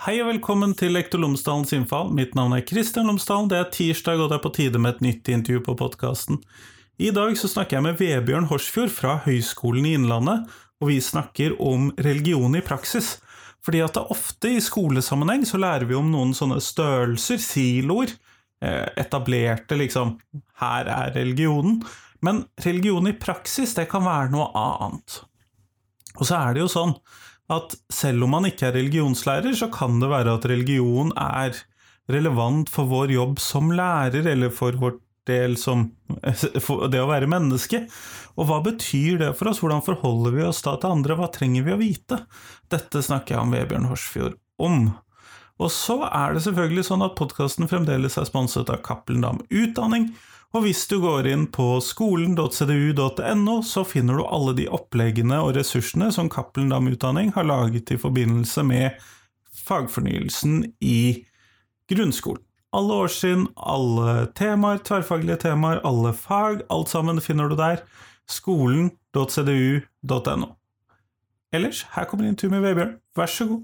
Hei og velkommen til Lektor Lomsdalens innfall. Mitt navn er Kristian Lomsdalen. Det er tirsdag, og det er på tide med et nytt intervju på podkasten. I dag så snakker jeg med Vebjørn Horsfjord fra Høgskolen i Innlandet, og vi snakker om religion i praksis. Fordi at det ofte i skolesammenheng så lærer vi om noen sånne størrelser, siloer, eh, etablerte liksom Her er religionen. Men religion i praksis, det kan være noe annet. Og så er det jo sånn at selv om man ikke er religionslærer, så kan det være at religion er relevant for vår jobb som lærer, eller for vårt del som det å være menneske. Og hva betyr det for oss? Hvordan forholder vi oss da til andre? Hva trenger vi å vite? Dette snakker jeg om Vebjørn Horsfjord om. Og så er det selvfølgelig sånn at podkasten fremdeles er sponset av Cappelen Dam Utdanning, og hvis du går inn på skolen.cdu.no, så finner du alle de oppleggene og ressursene som Cappelen Dam Utdanning har laget i forbindelse med fagfornyelsen i grunnskolen. Alle årstrinn, alle temaer, tverrfaglige temaer, alle fag, alt sammen finner du der. Skolen.cdu.no. Ellers, her kommer intervjuet med Vebjørn. Vær så god.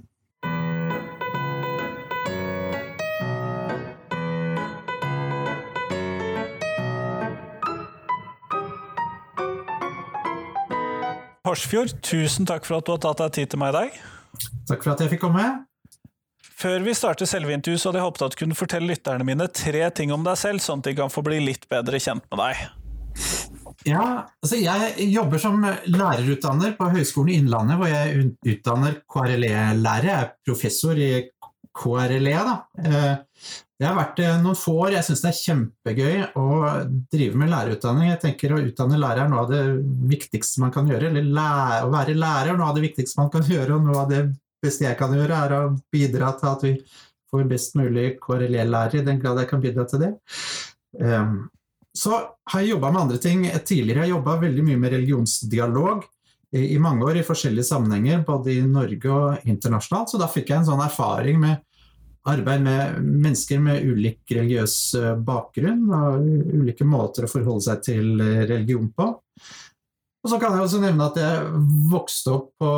Horsfjord, tusen takk for at du har tatt deg tid til meg i dag. Takk for at jeg fikk komme. Før vi starter selve intervjuet, så hadde jeg håpet at du kunne fortelle lytterne mine tre ting om deg selv, sånn at de kan få bli litt bedre kjent med deg. Ja, altså Jeg jobber som lærerutdanner på Høgskolen i Innlandet, hvor jeg utdanner KRLE-lærere. Jeg er professor i KRLE. da. Det har vært noen få år. Jeg syns det er kjempegøy å drive med lærerutdanning. Jeg tenker Å utdanne lærere er noe av det viktigste man kan gjøre. Eller lære, å være lærer er noe av det viktigste man kan gjøre, og noe av det beste jeg kan gjøre, er å bidra til at vi får best mulig KRLE-lærere, i den grad jeg kan bidra til det. Så har jeg jobba med andre ting tidligere. Jeg har jobba veldig mye med religionsdialog i mange år i forskjellige sammenhenger, både i Norge og internasjonalt. Så da fikk jeg en sånn erfaring med arbeid med mennesker med ulik religiøs bakgrunn og ulike måter å forholde seg til religion på. Og så kan jeg også nevne at jeg vokste opp på,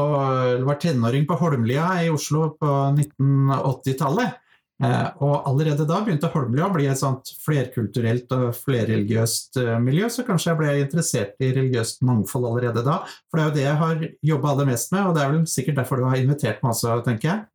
var tenåring på Holmlia i Oslo på 1980-tallet. Og allerede da begynte Holmlia å bli et sånt flerkulturelt og flerreligiøst miljø, så kanskje jeg ble interessert i religiøst mangfold allerede da. For det er jo det jeg har jobba aller mest med, og det er vel sikkert derfor du har invitert meg også, tenker jeg.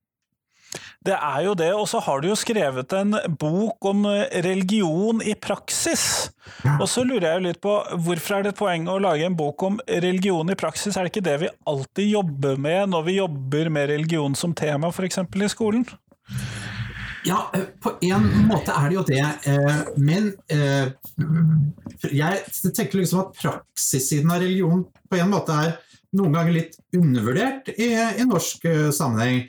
Det er jo det, og så har du jo skrevet en bok om religion i praksis. Og så lurer jeg jo litt på, hvorfor er det et poeng å lage en bok om religion i praksis? Er det ikke det vi alltid jobber med når vi jobber med religion som tema, f.eks. i skolen? Ja, på en måte er det jo det. Men jeg tenker liksom at praksissiden av religion på en måte er noen ganger litt undervurdert i, i norsk sammenheng.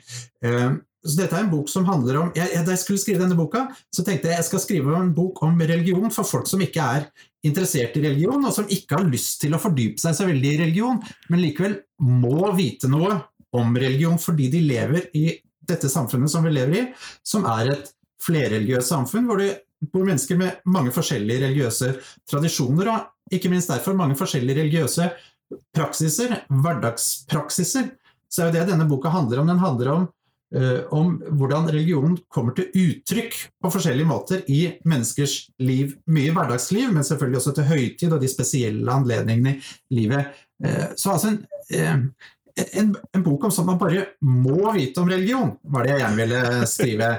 Så dette er en bok som handler om jeg, Da jeg skulle skrive denne boka, så tenkte jeg jeg skal skrive en bok om religion for folk som ikke er interessert i religion, og som ikke har lyst til å fordype seg så veldig i religion, men likevel må vite noe om religion fordi de lever i dette samfunnet som vi lever i, som er et flerreligiøst samfunn, hvor det bor mennesker med mange forskjellige religiøse tradisjoner, og ikke minst derfor mange forskjellige religiøse praksiser, hverdagspraksiser. Så er jo det denne boka handler om. Den handler om om hvordan religion kommer til uttrykk på forskjellige måter i menneskers liv. Mye hverdagsliv, men selvfølgelig også til høytid og de spesielle anledningene i livet. Så altså en, en, en bok om sånn man bare må vite om religion, var det jeg gjerne ville skrive.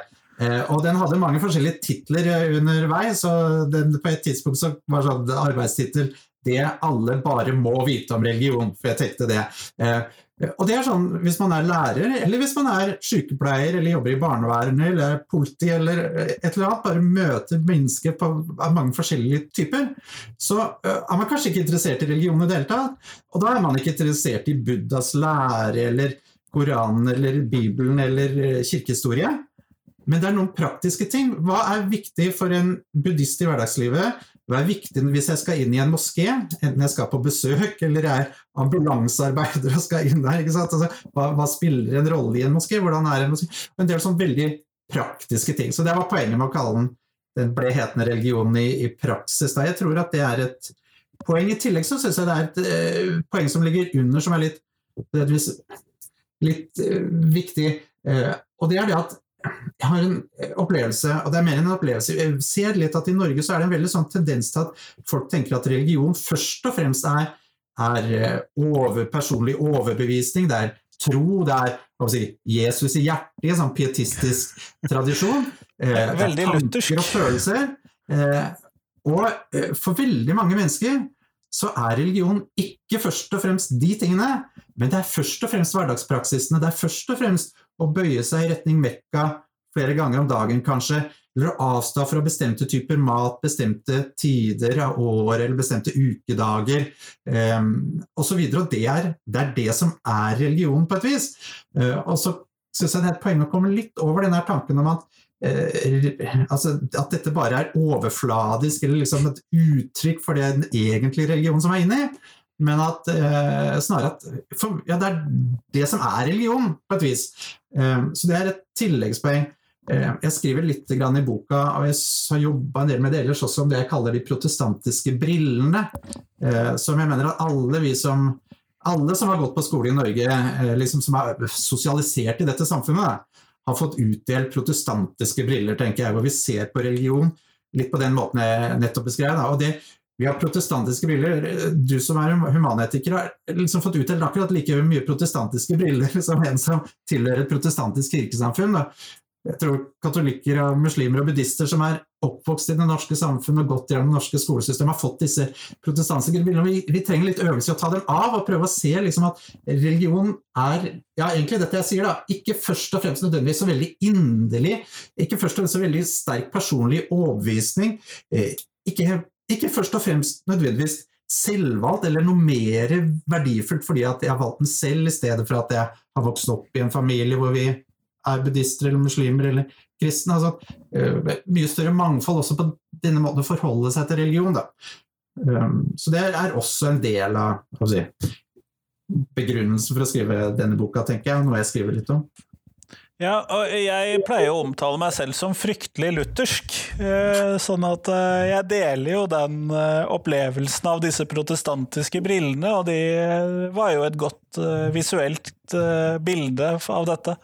Og den hadde mange forskjellige titler underveis, og den, på et tidspunkt så var sånn arbeidstittel 'Det alle bare må vite om religion', for jeg tenkte det. Og det er sånn hvis man er lærer, eller hvis man er sykepleier, eller jobber i barnevernet, eller politi, eller et eller annet, bare møter mennesker på, av mange forskjellige typer, så er man kanskje ikke interessert i religion i det hele tatt. Og da er man ikke interessert i Buddhas lære, eller Koranen, eller Bibelen, eller kirkehistorie. Men det er noen praktiske ting. Hva er viktig for en buddhist i hverdagslivet? Hva er viktig hvis jeg skal inn i en moské, enten jeg skal på besøk eller jeg er ambulansearbeider og skal inn der? Altså, hva, hva, spiller en rolle i en moské? Hvordan er en moské? En del sånn veldig praktiske ting. Så det var poenget med å kalle den den ble hetende religionen i, i, praksis. Da. Jeg tror at det er et poeng. I tillegg så syns jeg det er et uh, poeng som ligger under, som er litt, litt uh, viktig. Uh, og det er det at jeg har en opplevelse, og det er mer enn en opplevelse Jeg ser litt at i Norge så er det en veldig sånn tendens til at folk tenker at religion først og fremst er, er eh, over, personlig overbevisning, det er tro, det er si, Jesus i hjertet, sånn pietistisk tradisjon. Eh, veldig luthersk. Og følelser. Eh, og eh, for veldig mange mennesker så er religion ikke først og fremst de tingene, men det er først og fremst hverdagspraksisene. Det er først og fremst å bøye seg i retning Mekka flere ganger om dagen, kanskje, eller å avstå fra bestemte typer mat, bestemte tider av året eller bestemte ukedager eh, osv. Det, er, det er det som er religion, på et vis. Eh, og så syns jeg det er et poeng å komme litt over denne tanken om at Eh, altså, at dette bare er overfladisk eller liksom et uttrykk for den egentlige religionen som er inne i. Men at eh, snarere at for, ja, det er det som er religion, på et vis. Eh, så det er et tilleggspoeng. Eh, jeg skriver litt i boka, og jeg har jobba en del med det ellers også, om det jeg kaller de protestantiske brillene. Eh, som jeg mener at alle vi som alle som har gått på skole i Norge, eh, liksom som er sosialisert i dette samfunnet, har fått utdelt protestantiske briller, tenker jeg, hvor vi ser på religion litt på den måten jeg nettopp beskrev. Og det, vi har protestantiske briller. Du som er humanetiker, har liksom fått utdelt akkurat like mye protestantiske briller som en som tilhører et protestantisk kirkesamfunn. Jeg tror katolikker og muslimer og buddhister som er oppvokst i det norske samfunnet og gått gjennom det norske skolesystemet, har fått disse protestantiske brillene. Vi, vi, trenger litt øvelse i å ta dem av og prøve å se liksom, at religion er ja, egentlig dette jeg sier da, ikke først og fremst nødvendigvis så veldig inderlig, ikke først og fremst så veldig sterk personlig overbevisning, eh, ikke, ikke først og fremst nødvendigvis selvvalgt eller noe mer verdifullt fordi at jeg har valgt den selv, i stedet for at jeg har vokst opp i en familie hvor vi er buddhister eller muslimer eller kristne. Altså, uh, mye større mangfold også på denne måten å forholde seg til religion. Da. Um, så det er også en del av si, begrunnelsen for å skrive denne boka, tenker jeg, noe jeg skriver litt om. Ja, og jeg pleier å omtale meg selv som fryktelig luthersk. Eh, sånn at eh, jeg deler jo den opplevelsen av disse protestantiske brillene, og de var jo et godt visuelt bilde av dette.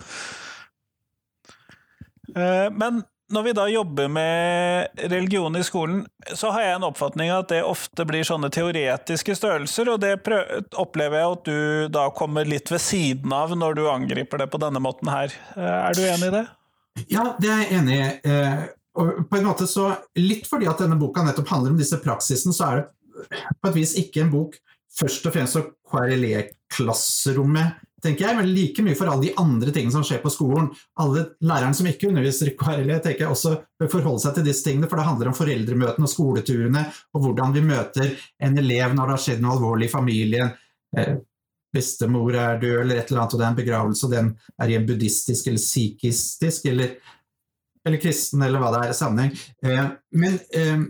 Eh, men når vi da jobber med religion i skolen, så har jeg en oppfatning av at det ofte blir sånne teoretiske størrelser, og det opplever jeg at du da kommer litt ved siden av når du angriper det på denne måten her. Eh, er du enig i det? Ja, det er jeg enig i. Eh, på en måte så, Litt fordi at denne boka nettopp handler om disse praksisene, så er det på et vis ikke en bok først og fremst å KRLE-klasserommet tenker jeg, men like mye for alle de andre tingene som skjer på skolen. Alle lærerne som ikke underviser i KRL, tenker jeg også bør forholde seg til disse tingene, for det handler om foreldremøtene og skoleturene, og hvordan vi møter en elev når det har skjedd noe alvorlig i familien. Eh, bestemor er død, eller et eller annet, og det er en begravelse, og den er i en buddhistisk eller sikhistisk eller, eller kristen, eller hva det er sammenheng. Eh, men eh,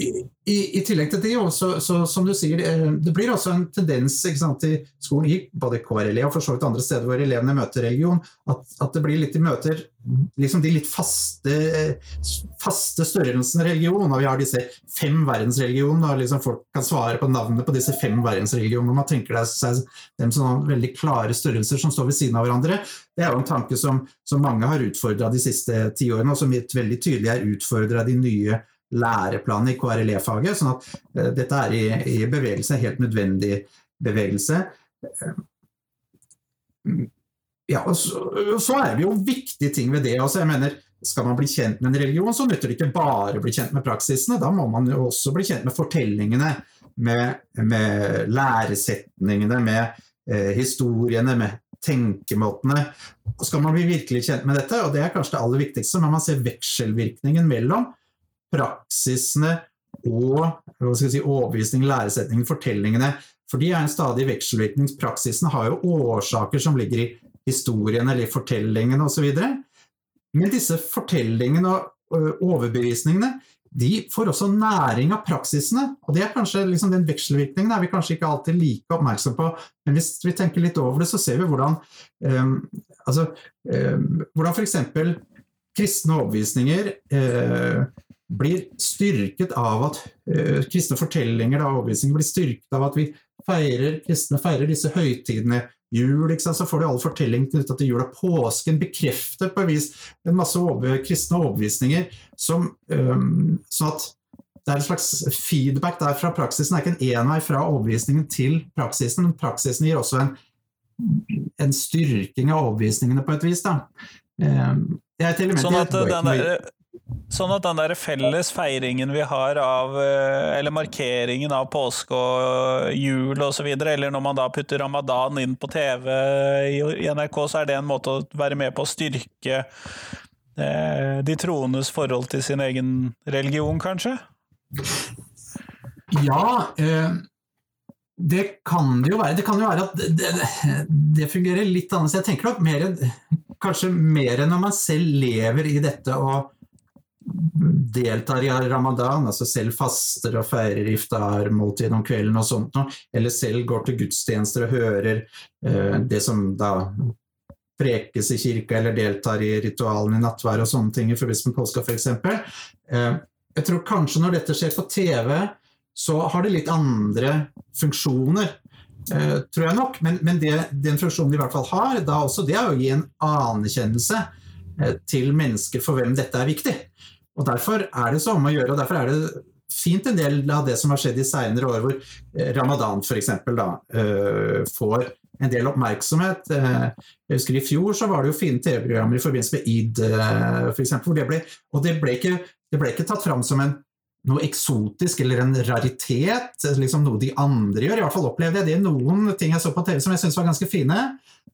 eh i, i, tillegg til det, også, så, som du sier, eh, det blir også en tendens sant, i skolen, i både KRLE og for så vidt andre steder hvor elevene møter religion, at, at det blir litt de møter liksom de litt faste, faste størrelsen religion. Og vi har disse fem verdensreligionene, og liksom folk kan svare på navnet på disse fem verdensreligionene. Man tenker seg dem som veldig klare størrelser som står ved siden av hverandre. Det er jo en tanke som, som mange har utfordra de siste tiårene, og som veldig tydelig er utfordra de nye læreplan i KRLE-faget. sånn at uh, dette er i, i bevegelse, helt nødvendig bevegelse. Uh, ja, og så, så, er det jo viktige ting ved det. Altså, jeg mener, Skal man bli kjent med en religion, så nytter det ikke bare å bli kjent med praksisene. Da må man jo også bli kjent med fortellingene, med, med læresetningene, med eh, historiene, med tenkemåtene. Og skal man bli virkelig kjent med dette, og det er kanskje det aller viktigste, må man se vekselvirkningen mellom praksisene og si, overbevisning, læresetningen, fortellingene. For de er en stadig vekselvirkning. Praksisene har jo årsaker som ligger i historien eller i fortellingene osv. Men disse fortellingene og overbevisningene de får også næring av praksisene. og det er kanskje liksom Den vekselvirkningen er vi kanskje ikke alltid like oppmerksom på, men hvis vi tenker litt over det, så ser vi hvordan um, altså, um, hvordan f.eks. kristne overbevisninger uh, blir styrket av at uh, kristne fortellinger da, blir styrket av at vi feirer, kristne feirer disse høytidene, jul, så får du alle fortelling knytta til jula. påsken, bekrefter på en vis en masse over, kristne overbevisninger som um, sånn at det er en slags feedback der fra praksisen. Det er ikke en envei fra overbevisningen til praksisen, men praksisen gir også en, en styrking av overbevisningene på et vis. Da. Um, sånn at, den der, Sånn at den der felles feiringen vi har av eh, Eller markeringen av påske og jul osv., eller når man da putter ramadan inn på TV i NRK, så er det en måte å være med på å styrke eh, de troendes forhold til sin egen religion, kanskje? Ja. Eh, det kan det jo være. Det kan jo være at det, det fungerer litt annerledes. Jeg tenker nok mer, kanskje mer enn når man selv lever i dette og deltar i ramadan, altså selv faster og feirer iftar-måltid om kvelden og sånt noe, eller selv går til gudstjenester og hører eh, det som da prekes i kirka, eller deltar i ritualene i nattvær og sånne ting i forbindelse med påska f.eks. Eh, jeg tror kanskje når dette skjer på TV, så har det litt andre funksjoner. Eh, tror jeg nok, men, men det, den funksjonen de i hvert fall har, da også, det er å gi en anerkjennelse eh, til mennesker for hvem dette er viktig. Og Derfor er det så om å gjøre, og derfor er det fint en del av det som har skjedd i senere år, hvor eh, ramadan f.eks. Uh, får en del oppmerksomhet. Uh, jeg husker I fjor så var det jo fine TV-programmer i forbindelse med id, for eksempel, det ble, og det ble, ikke, det ble ikke tatt fram som en, noe eksotisk eller en raritet, liksom noe de andre gjør. I hvert fall opplevde jeg det noen ting jeg så på TV som jeg syntes var ganske fine,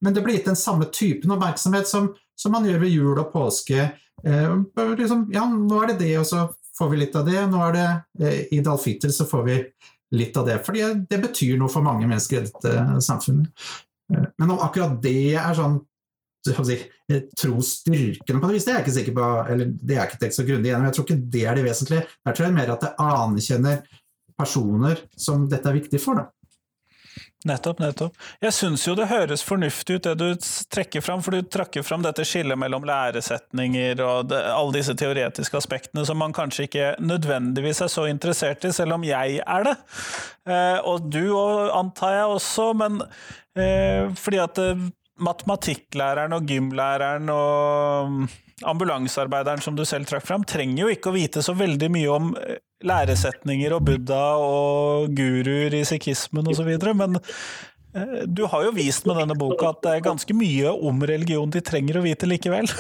men det ble gitt den samme typen oppmerksomhet som, som man gjør ved jul og påske Eh, liksom, ja, nå er det det, og så får vi litt av det. Nå er det eh, i Dalfitter, så får vi litt av det. Fordi det betyr noe for mange mennesker i dette samfunnet. Eh, men om akkurat det er sånn si, trosstyrkende på det vis, det er jeg ikke sikker på, eller det er ikke tenkt så grundig gjennom. Jeg tror ikke det er det vesentlige. Jeg tror mer at det anerkjenner personer som dette er viktig for. Da. Nettopp, nettopp. Jeg syns jo det høres fornuftig ut det du trekker fram, for du trekker fram dette skillet mellom læresetninger og det, alle disse teoretiske aspektene som man kanskje ikke nødvendigvis er så interessert i, selv om jeg er det. Eh, og du og, antar jeg også, men eh, fordi at eh, matematikklæreren og gymlæreren og ambulansearbeideren som du selv trakk fram, trenger jo ikke å vite så veldig mye om eh, læresetninger og Buddha og guruer i sikhismen osv., men eh, du har jo vist med denne boka at det er ganske mye om religion de trenger å vite likevel.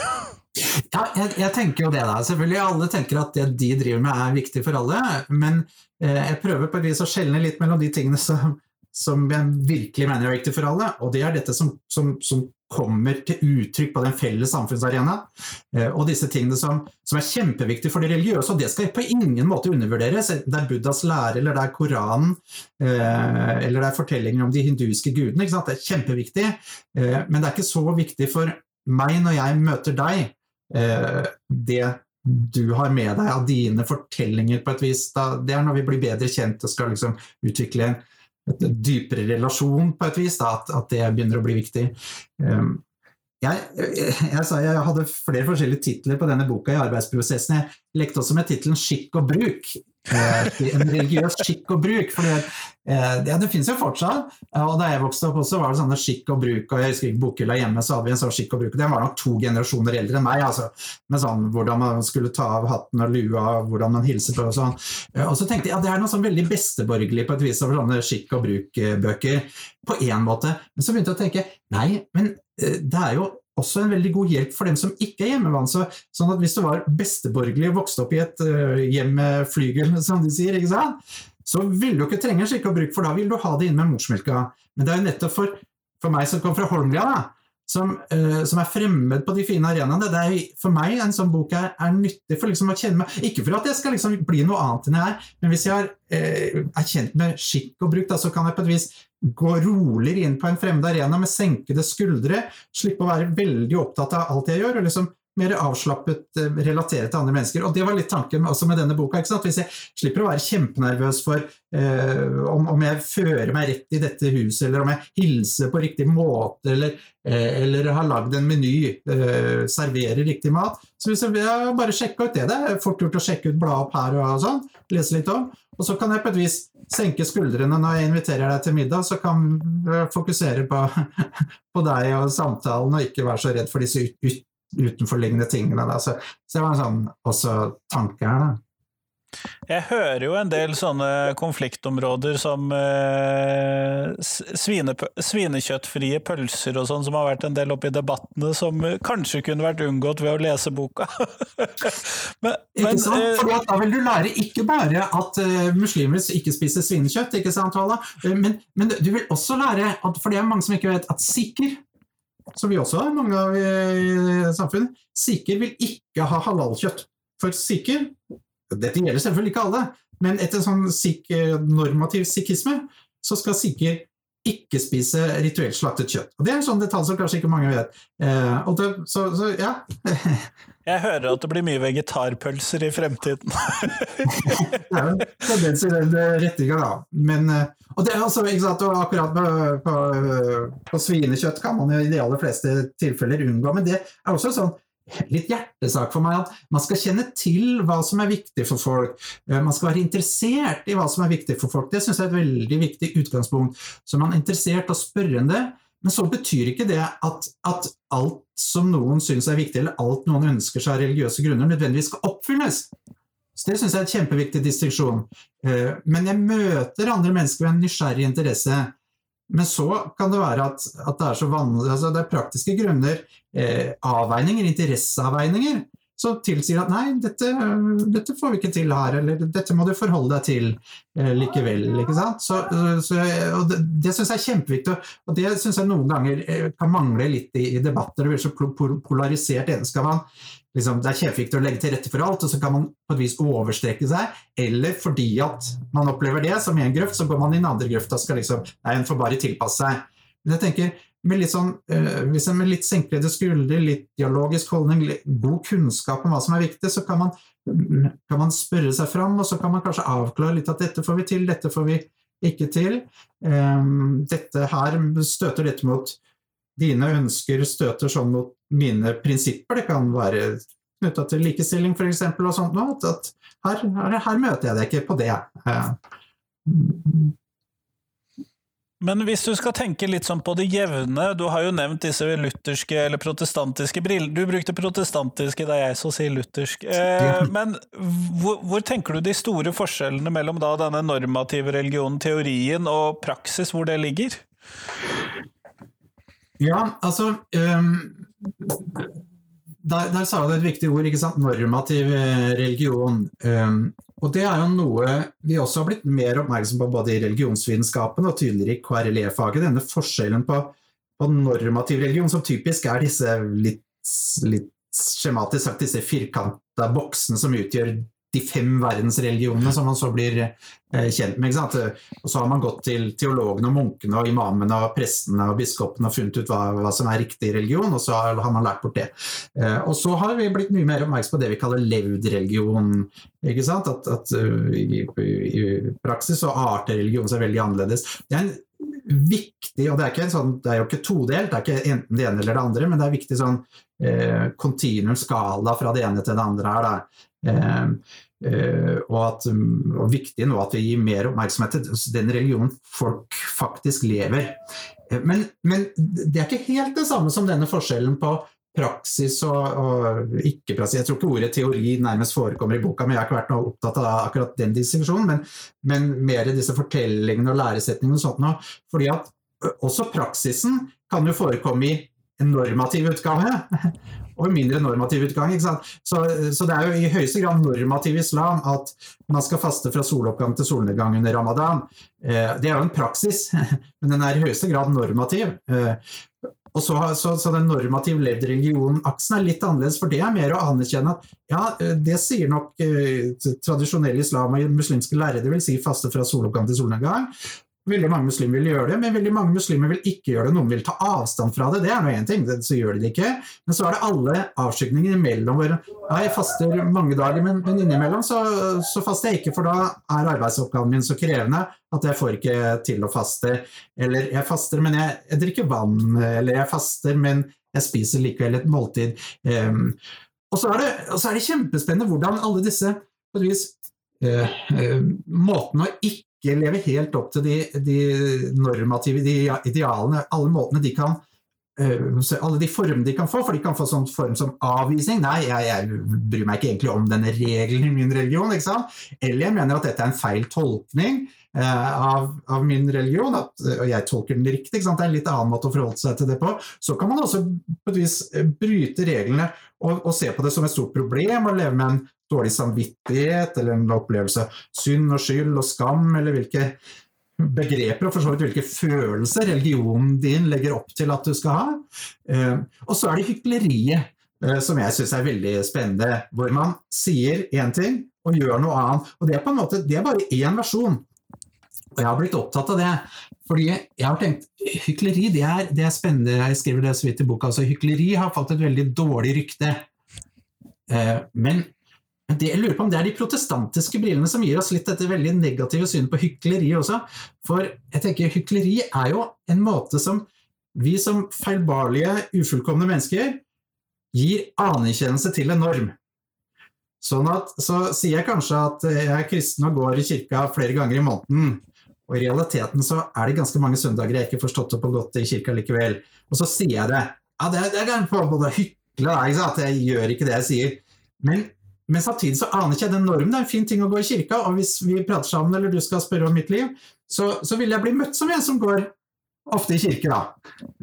Ja, jeg, jeg, tenker jo det, da. Selvfølgelig alle tenker at det de driver med er viktig for alle, men eh, jeg prøver på et vis å skjelne litt mellom de tingene som, som jeg virkelig mener er viktig for alle, og det er dette som, som, som kommer til uttrykk på den felles samfunnsarena. Eh, og disse tingene som, som, er kjempeviktige for det religiøse, og det skal på ingen måte undervurderes. Det er Buddhas lære, eller det er Koranen, eh, eller det er fortellinger om de hinduiske gudene. Det er kjempeviktig, eh, men det er ikke så viktig for meg når jeg møter deg, det du har med deg av dine fortellinger på et vis. det er når vi blir bedre kjent og skal liksom utvikle en et dypere relasjon på et vis, da, at, at, det begynner å bli viktig. Um, jeg, jeg, jeg, jeg hadde flere forskjellige titler på denne boka i arbeidsprosessen. Jeg lekte også med tittelen 'Skikk og bruk'. Eh, en religiøs skikk og bruk. For eh, ja, det finnes jo fortsatt. Og da jeg vokste opp også, var det sånne skikk og bruk. Og jeg husker ikke bokhylla hjemme, så hadde vi en sånn skikk og bruk. Den var nok to generasjoner eldre enn meg. Altså, med sånn hvordan man skulle ta av hatten og lua, hvordan man hilser på og sånn. Eh, og så tenkte jeg ja, det er noe sånn veldig besteborgerlig på et vis over sånne skikk og bruk-bøker. På én måte. Men så begynte jeg å tenke nei, men det er jo også en veldig god hjelp for dem som ikke er hjemmevant. Så, sånn at hvis du var besteborgerlig og vokste opp i et uh, hjem med flygel, som de sier, ikke sant? så vil du ikke trenge en slik bruk, for da vil du ha det inn med morsmelka. Men det er jo nettopp for, for meg som kom fra Holmlia, da, som, uh, som, er fremmed på de fine arenaene. Det er for meg en sånn bok er, er nyttig for liksom å kjenne meg Ikke for at jeg skal liksom bli noe annet enn jeg er, men hvis jeg er, uh, er kjent med skikk og bruk, da, så kan jeg på et vis gå roligere inn på en fremmed arena med senkede skuldre, slippe å være veldig opptatt av alt jeg gjør, og liksom mer avslappet, eh, relatere til andre mennesker. Og det var litt tanken også med denne boka. Hvis jeg slipper å være kjempenervøs for eh, om, om, jeg fører meg rett i dette huset, eller om jeg hilser på riktig måte, eller, eh, eller har lagd en meny, eh, serverer riktig mat. Så hvis jeg, bare sjekke ut det, det er fort gjort å sjekke ut, bla opp her og sånn, lese litt om. Og så kan jeg på et vis senke skuldrene når jeg inviterer deg til middag, så kan jeg fokusere på, på deg og samtalen, og ikke være så redd for disse ut, ut, utenforliggende tingene. Da. Så, så det var en sånn også tanke her. da. Jeg hører jo en del sånne konfliktområder som eh, svine, svinekjøttfrie pølser og sånn, som har vært en del oppe i debattene, som kanskje kunne vært unngått ved å lese boka. men, sant? Eh, For da vil du lære ikke bare at uh, muslimer ikke spiser svinekjøtt, ikke sant, Vala? Men, men, du vil også lære, at, for det er mange som ikke vet, at sikher som vi også har mange av i samfunnet, sikher vil ikke ha halalkjøtt. For sikher, dette gjelder selvfølgelig ikke alle, men etter en sånn sik normativ sikhisme, så skal sikher ikke spise rituelt slaktet kjøtt. Og Det er en sånn detalj som kanskje ikke mange vet. Eh, det, så, så, ja. Jeg hører at det blir mye vegetarpølser i fremtiden. det er jo en tendens i den retninga, da. Men, eh, og det er altså, ikke sant, og akkurat på, på, på, svinekjøtt kan man jo i de aller fleste tilfeller unngå, men det er også sånn litt hjertesak for meg at man skal kjenne til hva som er viktig for folk. Eh, man skal være interessert i hva som er viktig for folk. Det syns jeg er et veldig viktig utgangspunkt. Så man er interessert og spørrende. Men så betyr ikke det at, at alt som noen syns er viktig, eller alt noen ønsker seg av religiøse grunner, nødvendigvis skal oppfylles. Så Det syns jeg er et kjempeviktig distinksjon. Eh, men jeg møter andre mennesker med en nysgjerrig interesse. Men så kan det være at, at det er så vanlig, altså det er praktiske grunner, eh, avveininger, interesseavveininger, som tilsier at nei, dette, dette, får vi ikke til her, eller dette må du forholde deg til eh, likevel. ikke sant? Så, så, og det det syns jeg er kjempeviktig, og det syns jeg noen ganger eh, kan mangle litt i, i debatter. Det blir så polarisert. Enten skal man liksom, det er kjempeviktig å legge til rette for alt, og så kan man på et vis overstrekke seg. Eller fordi at man opplever det som en grøft, så går man i den andre grøfta og skal liksom Nei, en får bare tilpasse seg. Men jeg tenker, med litt sånn, en med litt senklede skuldre, litt dialogisk holdning, god kunnskap om hva som er viktig, så kan man, kan man spørre seg fram, og så kan man kanskje avklare litt at dette får vi til, dette får vi ikke til. Um, dette her støter dette mot dine ønsker støter sånn mot mine prinsipper. Det kan være knytta til likestilling f.eks. og sånt. At, at her, her, møter jeg deg ikke på det. Men hvis du skal tenke litt sånn på det jevne, du har jo nevnt disse lutherske eller protestantiske briller. Du brukte protestantiske da jeg så sier luthersk. Eh, men hvor, hvor, tenker du de store forskjellene mellom da denne normative religionen, teorien, og praksis, hvor det ligger? Ja, altså um, der, der, sa du et viktig ord, ikke sant? normativ eh, religion. Um, og det er jo noe vi også har blitt mer oppmerksom på både i religionsvitenskapen og tydeligere i KRLE-faget. Denne forskjellen på, på, normativ religion, som typisk er disse litt, litt skjematisk sagt disse firkanta boksene som utgjør de fem verdensreligionene som man så blir eh, kjent med. Og så har man gått til teologene og munkene og imamene og prestene og biskopene og funnet ut hva, hva, som er riktig religion, og så har, man lært bort det. Eh, og så har vi blitt mye mer oppmerksom på det vi kaller levd religion. Ikke sant? At, at uh, i, i, praksis så arter religion seg veldig annerledes. Det er en viktig, og det er, ikke sånn, det er jo ikke todelt, det er ikke enten det ene eller det andre, men det er viktig sånn eh, skala fra det ene til det andre her. Da. Eh, eh, og, at, og viktig nå at vi gir mer oppmerksomhet til den religionen folk faktisk lever. Eh, men, men, det er ikke helt det samme som denne forskjellen på praksis og, og ikke-praksis. Jeg tror ikke ordet teori nærmest forekommer i boka, men jeg har ikke vært noe opptatt av akkurat den distinksjonen. Men, men mer disse fortellingene og læresetningene og sånt noe. Fordi at også praksisen kan jo forekomme i en normativ utgave og mindre normativ utgang. Så, så, det er jo i høyeste grad normativ islam at man skal faste fra soloppgang til solnedgang under ramadan. Eh, det er jo en praksis, men den er i høyeste grad normativ. Eh, og så, så, så den normativ levd religion-aksen er litt annerledes, for det er mer å anerkjenne at ja, eh, det sier nok eh, tradisjonell islam og muslimske lærere, det vil si faste fra soloppgang til solnedgang. Veldig mange muslimer vil gjøre det, men veldig mange muslimer vil ikke gjøre det. Noen vil ta avstand fra det, det er nå én ting, så gjør de det ikke. Men så er det alle avskygninger imellom hvor ja, jeg faster mange dager, men, men innimellom så, så, faster jeg ikke, for da er arbeidsoppgaven min så krevende at jeg får ikke til å faste. Eller jeg faster, men jeg, jeg drikker vann. Eller jeg faster, men jeg spiser likevel et måltid. Um, og, så det, og, så er det, kjempespennende hvordan alle disse på et vis, uh, uh, måten å ikke ikke lever helt opp til de, de normative de idealene, alle måtene de kan uh, alle de formene de kan få, for de kan få sånn form som avvisning. Nei, jeg, jeg, bryr meg ikke egentlig om denne regelen i min religion. sant? Eller jeg mener at dette er en feil tolkning eh, av, av, min religion, at, og jeg tolker den riktig. Det er en litt annen måte å forholde seg til det på. Så kan man også på et vis bryte reglene og, og se på det som et stort problem og leve med en dårlig samvittighet eller en opplevelse synd og skyld og skam, eller hvilke begreper og for så vidt hvilke følelser religionen din legger opp til at du skal ha. Eh, og så er det hykleriet, eh, som jeg syns er veldig spennende, hvor man sier én ting og gjør noe annet. Og det er på en måte, det er bare én versjon. Og jeg har blitt opptatt av det. Fordi jeg har tenkt, Hykleri det er, det er spennende, jeg skriver det så vidt i boka. altså Hykleri har fått et veldig dårlig rykte. Eh, men det, jeg lurer på om det er de protestantiske brillene som gir oss litt dette veldig negative synet på hykleri også. For jeg tenker hykleri er jo en måte som vi som feilbarlige, ufullkomne mennesker gir anerkjennelse til en norm. Sånn at, så sier jeg kanskje at jeg er kristen og går i kirka flere ganger i måneden. Og i realiteten så er det ganske mange søndager jeg ikke får stått opp og gått i kirka likevel. Og så sier jeg det. Ja, det, det er på både hykle at jeg gjør ikke det jeg sier. Men men samtidig så aner ikke jeg den normen. Det er en fin ting å gå i kirka, og hvis vi prater sammen eller du skal spørre om mitt liv, så, så vil jeg bli møtt som en som går ofte i kirke, da.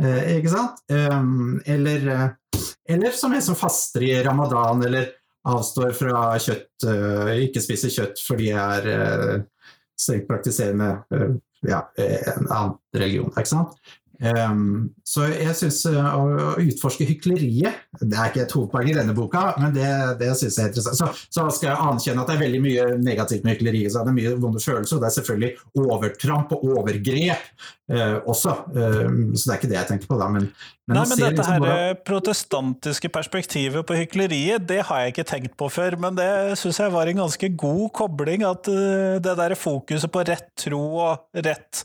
Eh, ikke sant? Um, eller, eh, eller, som en som faster i ramadan, eller avstår fra kjøtt, uh, ikke spiser kjøtt fordi jeg er uh, strengt praktiserende uh, ja, en annen religion. Ikke sant? Um, så jeg syns uh, å, utforske hykleriet Det er ikke et hovedpoeng i denne boka, men det, det syns jeg er interessant. Så, så, skal jeg anerkjenne at det er veldig mye negativt med hykleriet. Så er det mye vonde følelser, og det er selvfølgelig overtramp og overgrep uh, også. Uh, så det er ikke det jeg tenker på da. Men, men Nei, men dette liksom her hvordan... protestantiske perspektivet på hykleriet, det har jeg ikke tenkt på før. Men det syns jeg var en ganske god kobling. At det der fokuset på rett tro og rett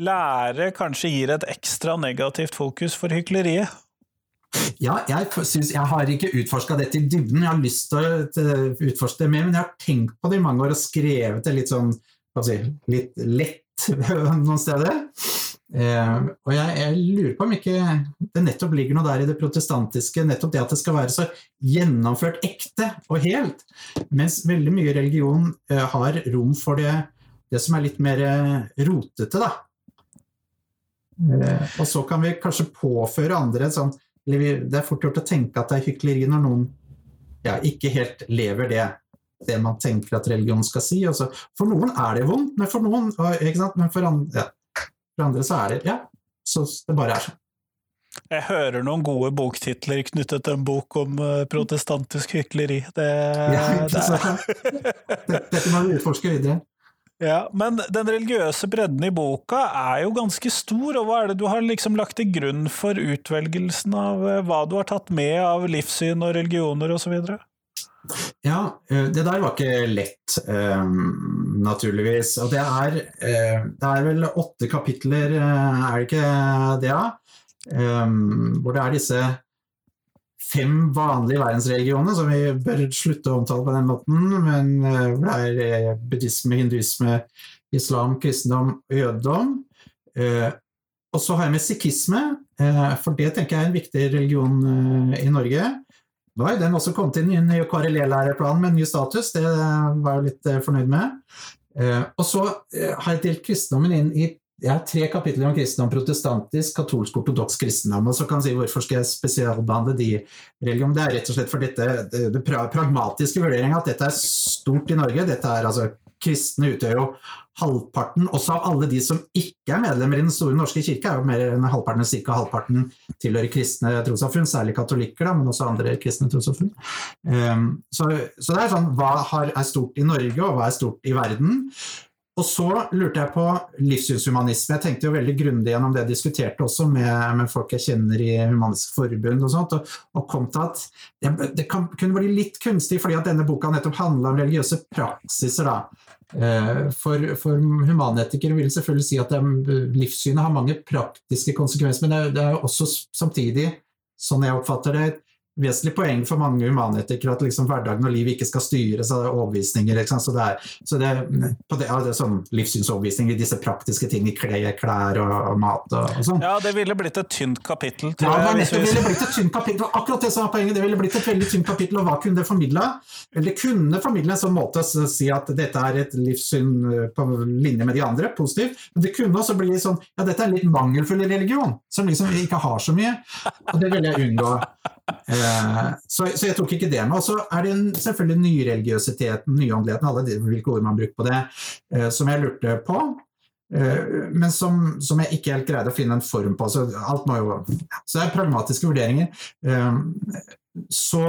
lære kanskje gir et ekstra ekstra negativt fokus for hykleriet? Ja, jeg, synes, jeg har ikke utforska dette i dybden, jeg har lyst til å utforske det mer, men jeg har tenkt på det i mange år og skrevet det litt sånn si, litt lett noen steder. Eh, og jeg, jeg, lurer på om ikke det nettopp ligger noe der i det protestantiske, nettopp det at det skal være så gjennomført ekte og helt, mens veldig mye religion eh, har rom for det, det som er litt mer rotete, da. Eh, og så kan vi kanskje påføre andre sånn Det er fort gjort å tenke at det er hykleri når noen ja, ikke helt lever det, det man tenker at religion skal si. Altså, For noen er det vondt, men for noen Men for andre, ja, for andre, så er det Ja, så det bare er sånn. Jeg hører noen gode boktitler knyttet til en bok om uh, protestantisk hykleri. Det, ja, det, Dette må vi utforske videre. Ja, Men den religiøse bredden i boka er jo ganske stor, og hva er det du har liksom lagt til grunn for utvelgelsen av eh, hva du har tatt med av livssyn og religioner osv.? Ja, eh, det der var ikke lett, um, naturligvis. Og det er, uh, det er vel åtte kapitler, er det ikke det? Hvor det er disse fem vanlige verdensreligionene, som vi bør slutte å omtale på den måten, men hvor det er eh, buddhisme, hinduisme, islam, kristendom og jødedom. Eh, og så har jeg med sikhisme, for det tenker jeg er en viktig religion i Norge. Har den også kommet inn i en ny KRLE-læreplan med ny status, det var jeg litt fornøyd med. Og så har jeg delt kristendommen inn i jeg har tre kapitler om kristendom, protestantisk, katolsk, ortodoks kristendom. Og så kan jeg si hvorfor skal jeg spesialbehandle de religionene. Det er rett og slett for dette det, det pragmatiske vurderinga at dette er stort i Norge. Dette er altså Kristne utgjør jo halvparten, også av alle de som ikke er medlemmer i Den store norske kirke, er jo mer enn halvparten, ca. halvparten tilhører kristne trossamfunn, særlig katolikker, da, men også andre kristne trossamfunn. Um, så, så, det er sånn hva er stort i Norge, og hva er stort i verden? Og så lurte jeg på livssynshumanisme. Jeg tenkte jo veldig grundig gjennom det, jeg diskuterte også med, med, folk jeg kjenner i Humanisk Forbund og sånt, og, og kom til at det, det kan, kunne bli litt kunstig, fordi at denne boka nettopp handla om religiøse praksiser. da. Eh, for, for, humanetikere vil selvfølgelig si at livssynet har mange praktiske konsekvenser, men det, er også samtidig, sånn jeg oppfatter det, vesentlig poeng for mange humanetikere at liksom hverdagen og livet ikke skal styres av overbevisninger. Så det er, så det, det, ja, det er sånn livssynsoverbevisninger, i disse praktiske ting, i klær, klær og, og mat og, og, sånn. Ja, det ville blitt et tynt kapittel, ja. Det ville blitt et tynt kapittel, akkurat det som var poenget. Det ville blitt et veldig tynt kapittel, og hva kunne det formidle? Det kunne formidle en sånn måte å si at dette er et livssyn eh, på linje med de andre, positivt. Men det kunne også bli sånn ja, dette er en litt mangelfull religion, som liksom ikke har så mye. Og det vil jeg unngå. Eh, så, så, jeg tok ikke det med. Og så er det selvfølgelig nyreligiøsiteten, nyåndeligheten, alle de, hvilke ord man bruker på det, eh, som jeg lurte på. Eh, men som, som, jeg ikke helt greide å finne en form på. Så, alt må jo, så det er pragmatiske vurderinger. Så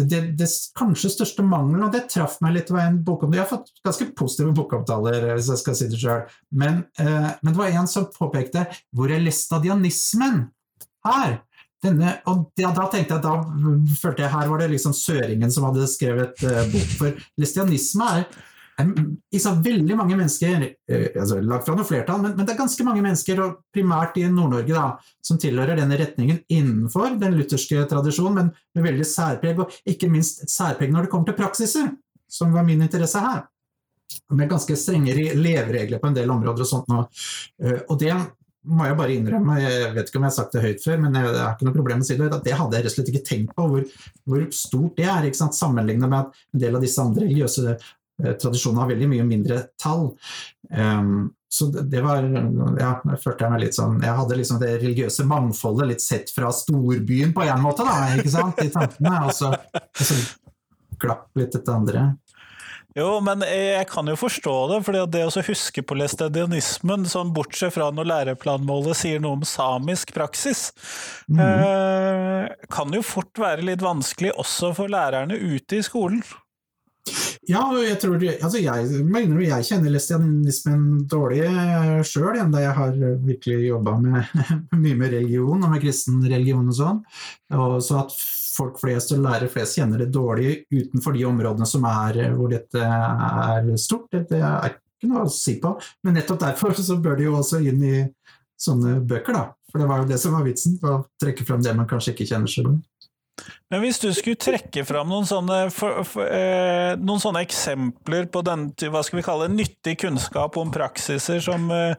det, det, kanskje største mangelen, og det traff meg litt, ved en bokomtale Jeg har fått ganske positive bokomtaler, hvis jeg skal si det sjøl. Men, men, det var en som påpekte hvor er lestadianismen her? Denne, og da, da, tenkte jeg, da følte jeg her var det liksom søringen som hadde skrevet uh, bok. For lestianisme er liksom, veldig mange mennesker, uh, altså Lagt fra noe flertall, men, men, det er ganske mange mennesker, og primært i Nord-Norge, da, som tilhører denne retningen innenfor den lutherske tradisjonen, men med veldig særpreg, og ikke minst særpreg når det kommer til praksiser, som var min interesse her. Med ganske strenge leveregler på en del områder og sånt. Og, uh, og det må jeg bare innrømme, jeg vet ikke om jeg har sagt det høyt før, men jeg har ikke noe problem med å si det, at det hadde jeg rett og slett ikke tenkt på, hvor, hvor stort det er, sammenlignet med at en del av disse andre religiøse eh, tradisjonene har veldig mye mindre tall. Um, så det var Ja, jeg følte jeg meg litt sånn Jeg hadde liksom det religiøse mangfoldet litt sett fra storbyen på en måte, da, ikke sant, i tankene, og så, og så glapp litt etter andre. Jo, men jeg kan jo forstå det, for det å huske på læstadianismen, sånn bortsett fra når læreplanmålet sier noe om samisk praksis, mm. kan jo fort være litt vanskelig også for lærerne ute i skolen. Ja, jeg tror altså jeg, mener jeg kjenner lestianismen dårlig sjøl, enda jeg har virkelig jobba mye med religion og med kristen religion og sånn. Og så at folk flest og lærere flest kjenner det dårlig utenfor de områdene som er hvor dette er stort. Det er ikke noe å si på. Men nettopp derfor så bør de jo også inn i sånne bøker, da. For det var jo det som var vitsen, å trekke fram det man kanskje ikke kjenner så godt. Men hvis du skulle trekke fram noen sånne, for, for, eh, noen sånne eksempler på den, hva skal vi kalle nyttig kunnskap om praksiser som eh,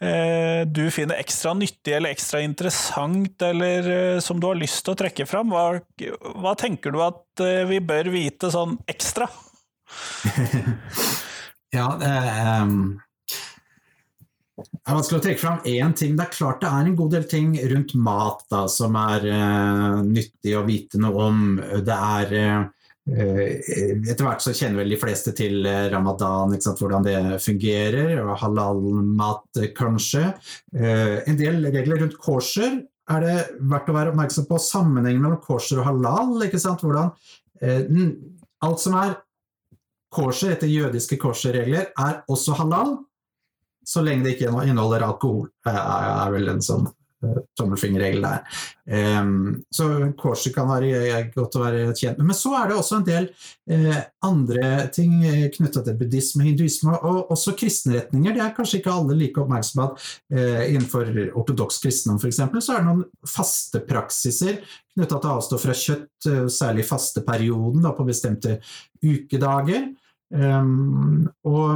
Eh, du finner ekstra nyttig eller ekstra interessant, eller eh, som du har lyst til å trekke fram? Hva, hva tenker du at eh, vi bør vite sånn ekstra? ja, det er um, Det er vanskelig å trekke fram én ting. Det er klart det er en god del ting rundt mat da, som er uh, nyttig å vite noe om. Det er uh, etter hvert så kjenner vel de fleste til ramadan, hvordan det fungerer, og halal-mat kanskje. Uh, en del regler rundt kosher er det verdt å være oppmerksom på sammenhengen mellom kosher og halal. Hvordan alt som er kosher etter jødiske kosher-regler, er også halal, så lenge det ikke inneholder alkohol. er vel en sånn tommelfingerregel der. Um, så Corsi kan være godt å være kjent med. Men så er det også en del uh, andre ting eh, knytta til buddhisme, hinduisme og også kristenretninger. Det er kanskje ikke alle like oppmerksomme på at uh, innenfor ortodoks kristendom f.eks. så er det noen faste praksiser knytta til avstå fra kjøtt, særlig fasteperioden da, på bestemte ukedager. Um, og,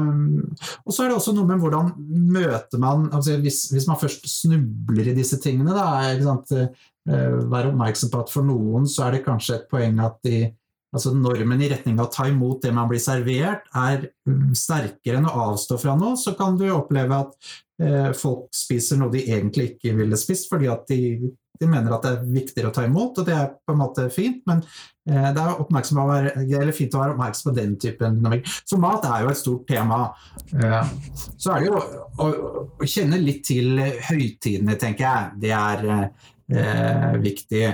og, så er det også noe med hvordan møter man altså hvis, hvis, man først snubler i disse tingene, da, uh, være oppmerksom på at for noen så er det kanskje et poeng at de, altså normen i retning av å ta imot det man blir servert, er sterkere enn å avstå fra noe. Så kan du oppleve at uh, folk spiser noe de egentlig ikke ville spist, fordi at de de mener at det er viktigere å ta imot, og det er på en måte fint, men eh, det er å være, fint å være oppmerksom på den typen dynamikk. Så mat er jo et stort tema. Eh, så er det jo å, å kjenne litt til høytidene, tenker jeg. Det er eh, viktig.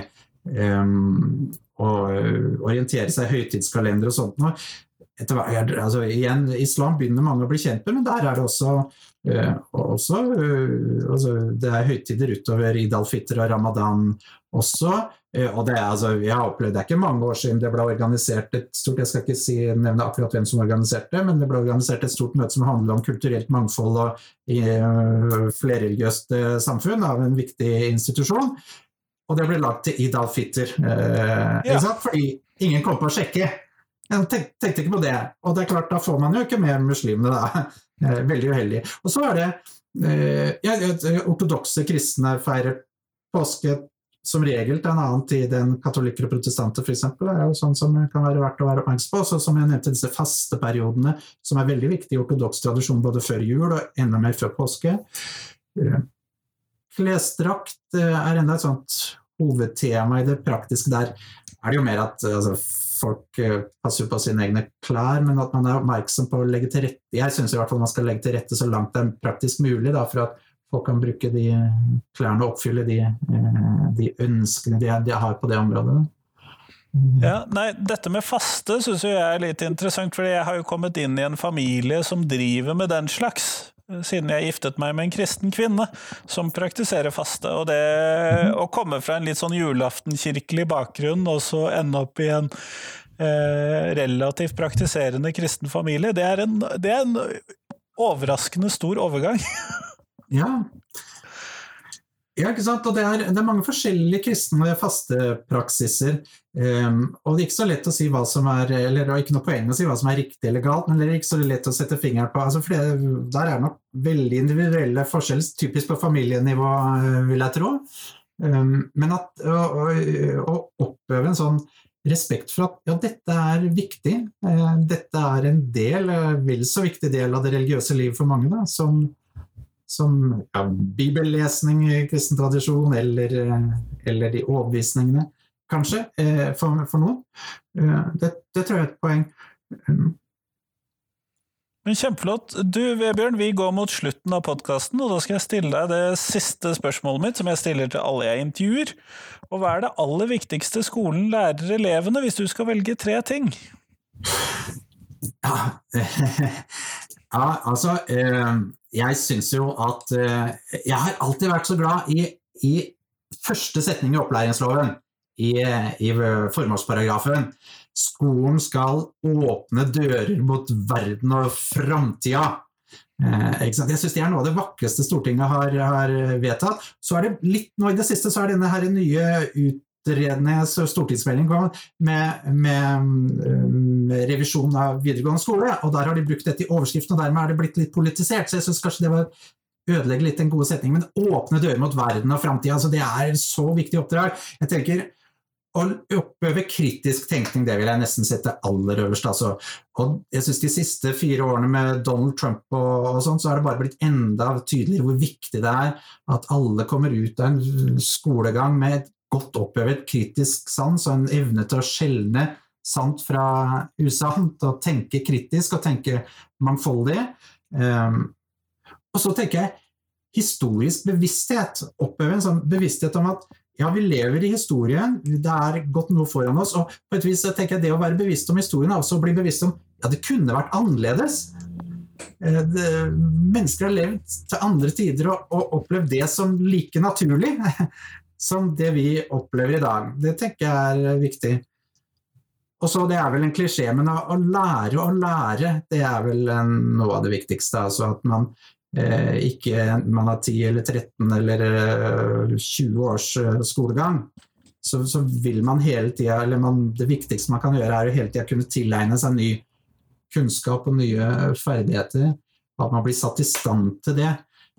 Um, å orientere seg i høytidskalender og sånt. Etter hvert, altså igjen, Islam begynner mange å bli kjent med, men der er det også, uh, også uh, altså, Det er høytider utover Id al-Fitr og ramadan også. Uh, og det er, altså, jeg har opplevd, det er ikke mange år siden det ble organisert et stort Jeg skal ikke si, nevne akkurat hvem som organiserte det, men det ble organisert et stort møte som handler om kulturelt mangfold og uh, flerreligiøst samfunn av en viktig institusjon. Og det ble lagt til Id al-Fitr. Ja. Fordi ingen kom på å sjekke. Jeg tenkte ikke på det. Og det er klart, da får man jo ikke med muslimene, da. Eh, veldig uheldig. Og så er det eh, ja, Ortodokse kristne feirer påske som regel til en annen tid enn katolikker og protestanter, f.eks. Det er jo sånn som kan være verdt å være oppmerksom på. Så som jeg nevnte, disse fasteperiodene, som er veldig viktige i ortodoks tradisjon både før jul og enda mer før påske. Eh, klesdrakt er enda et sånt hovedtema i det praktiske. Der er det jo mer at altså, folk eh, passer på sine egne klær, men at man er oppmerksom på å legge til rette Jeg syns man skal legge til rette så langt det er praktisk mulig, da, for at folk kan bruke de klærne og oppfylle de, eh, de ønskene de, har på det området. Ja, nei, Dette med faste syns jeg er litt interessant, for jeg har jo kommet inn i en familie som driver med den slags siden jeg giftet meg med en kristen kvinne som praktiserer faste. Og det å komme fra en litt sånn julaftenkirkelig bakgrunn og så ende opp i en eh, relativt praktiserende kristen familie, det er en, det er en overraskende stor overgang. ja, ja, ikke sant? Og det er, det er mange forskjellige kristne fastepraksiser. Um, og det er ikke så lett å si hva som er eller det er ikke noe poeng å si hva som er riktig eller galt, men det er ikke så lett å sette fingeren på. Altså, for det, der er nok veldig individuelle forskjeller, typisk på familienivå, eh, vil jeg tro. Um, men at å, å, oppøve en sånn respekt for at ja, dette er viktig, uh, dette er en del, uh, vel så viktig del av det religiøse livet for mange, da, som som ja, bibellesning i kristen tradisjon, eller, eller de overbevisningene, kanskje, eh, for, for noen. Eh, det, det, tror jeg er et poeng. Um, men Kjempeflott. Du Vebjørn, vi går mot slutten av podkasten, og da skal jeg stille deg det siste spørsmålet mitt, som jeg stiller til alle jeg intervjuer. Og hva er det aller viktigste skolen lærer elevene, hvis du skal velge tre ting? Ja, ja altså eh, jeg syns jo at uh, Jeg har alltid vært så glad i, i første setning i opplæringsloven, i, i formålsparagrafen. Skolen skal åpne dører mot verden og framtida. Eh, jeg syns det er noe av det vakreste Stortinget har, har, vedtatt. Så er det litt nå i det siste så er denne her nye ut, utredende stortingsmelding med, med, med, revisjon av videregående skole. og Der har de brukt dette i overskriften, og dermed er det blitt litt politisert. så jeg synes kanskje det var ødelegge litt den gode setningen, men åpne dører mot verden og framtida. Altså, det er så viktig oppdrag. Jeg tenker å oppøve kritisk tenkning, det vil jeg nesten sette aller øverst. Altså. Og jeg synes De siste fire årene med Donald Trump og, og sånn, så har det bare blitt enda tydeligere hvor viktig det er at alle kommer ut av en skolegang med et godt oppøvet kritisk sans og en evne til å skjelne sant fra usant, og tenke kritisk og tenke mangfoldig. Um, og så tenker jeg historisk bevissthet. Oppøve en sånn bevissthet om at ja, vi lever i historien, det er gått noe foran oss. Og på et vis så tenker jeg det å være bevisst om historien er også å bli bevisst om ja, det kunne vært annerledes. Eh, det, mennesker har levd til andre tider og, og opplevd det som like naturlig. som det vi opplever i dag. Det tenker jeg er viktig. Og så Det er vel en klisjé, men å, lære å lære, det er vel noe av det viktigste. Altså at man eh, ikke man har 10 eller 13 eller eh, 20 års eh, skolegang. Så, så, vil man hele tida, eller man, Det viktigste man kan gjøre, er å hele tida kunne tilegne seg ny kunnskap og nye ferdigheter. At man blir satt i stand til det.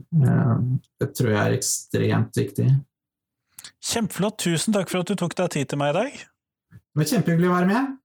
Eh, det tror jeg er ekstremt viktig. Kjempeflott. Tusen takk for at du tok deg tid til meg i dag. Det var kjempehyggelig å være med.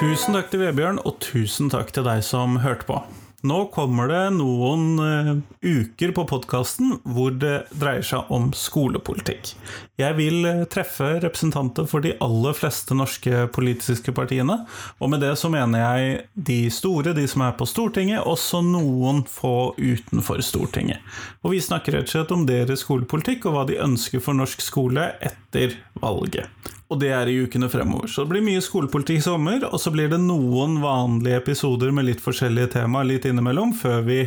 Tusen takk til Vebjørn, og tusen takk til deg som hørte på. Nå kommer det noen uh, uker på podkasten hvor det dreier seg om skolepolitikk. Jeg vil uh, treffe representanter for de aller fleste norske politiske partiene. Og med det så mener jeg de store, de som er på Stortinget, også noen få utenfor Stortinget. Og vi snakker rett og slett om deres skolepolitikk og hva de ønsker for norsk skole etter valget. Og det er i ukene fremover. Så det blir mye skolepolitikk i sommer, og så blir det noen vanlige episoder med litt forskjellige temaer litt innimellom, før vi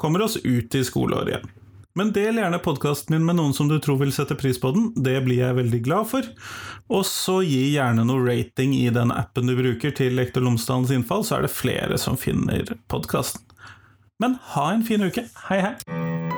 kommer oss ut i skoleåret igjen. Men del gjerne podkasten min med noen som du tror vil sette pris på den. Det blir jeg veldig glad for. Og så gi gjerne noe rating i den appen du bruker til Lektor Lomsdalens innfall, så er det flere som finner podkasten. Men ha en fin uke. Hei, hei!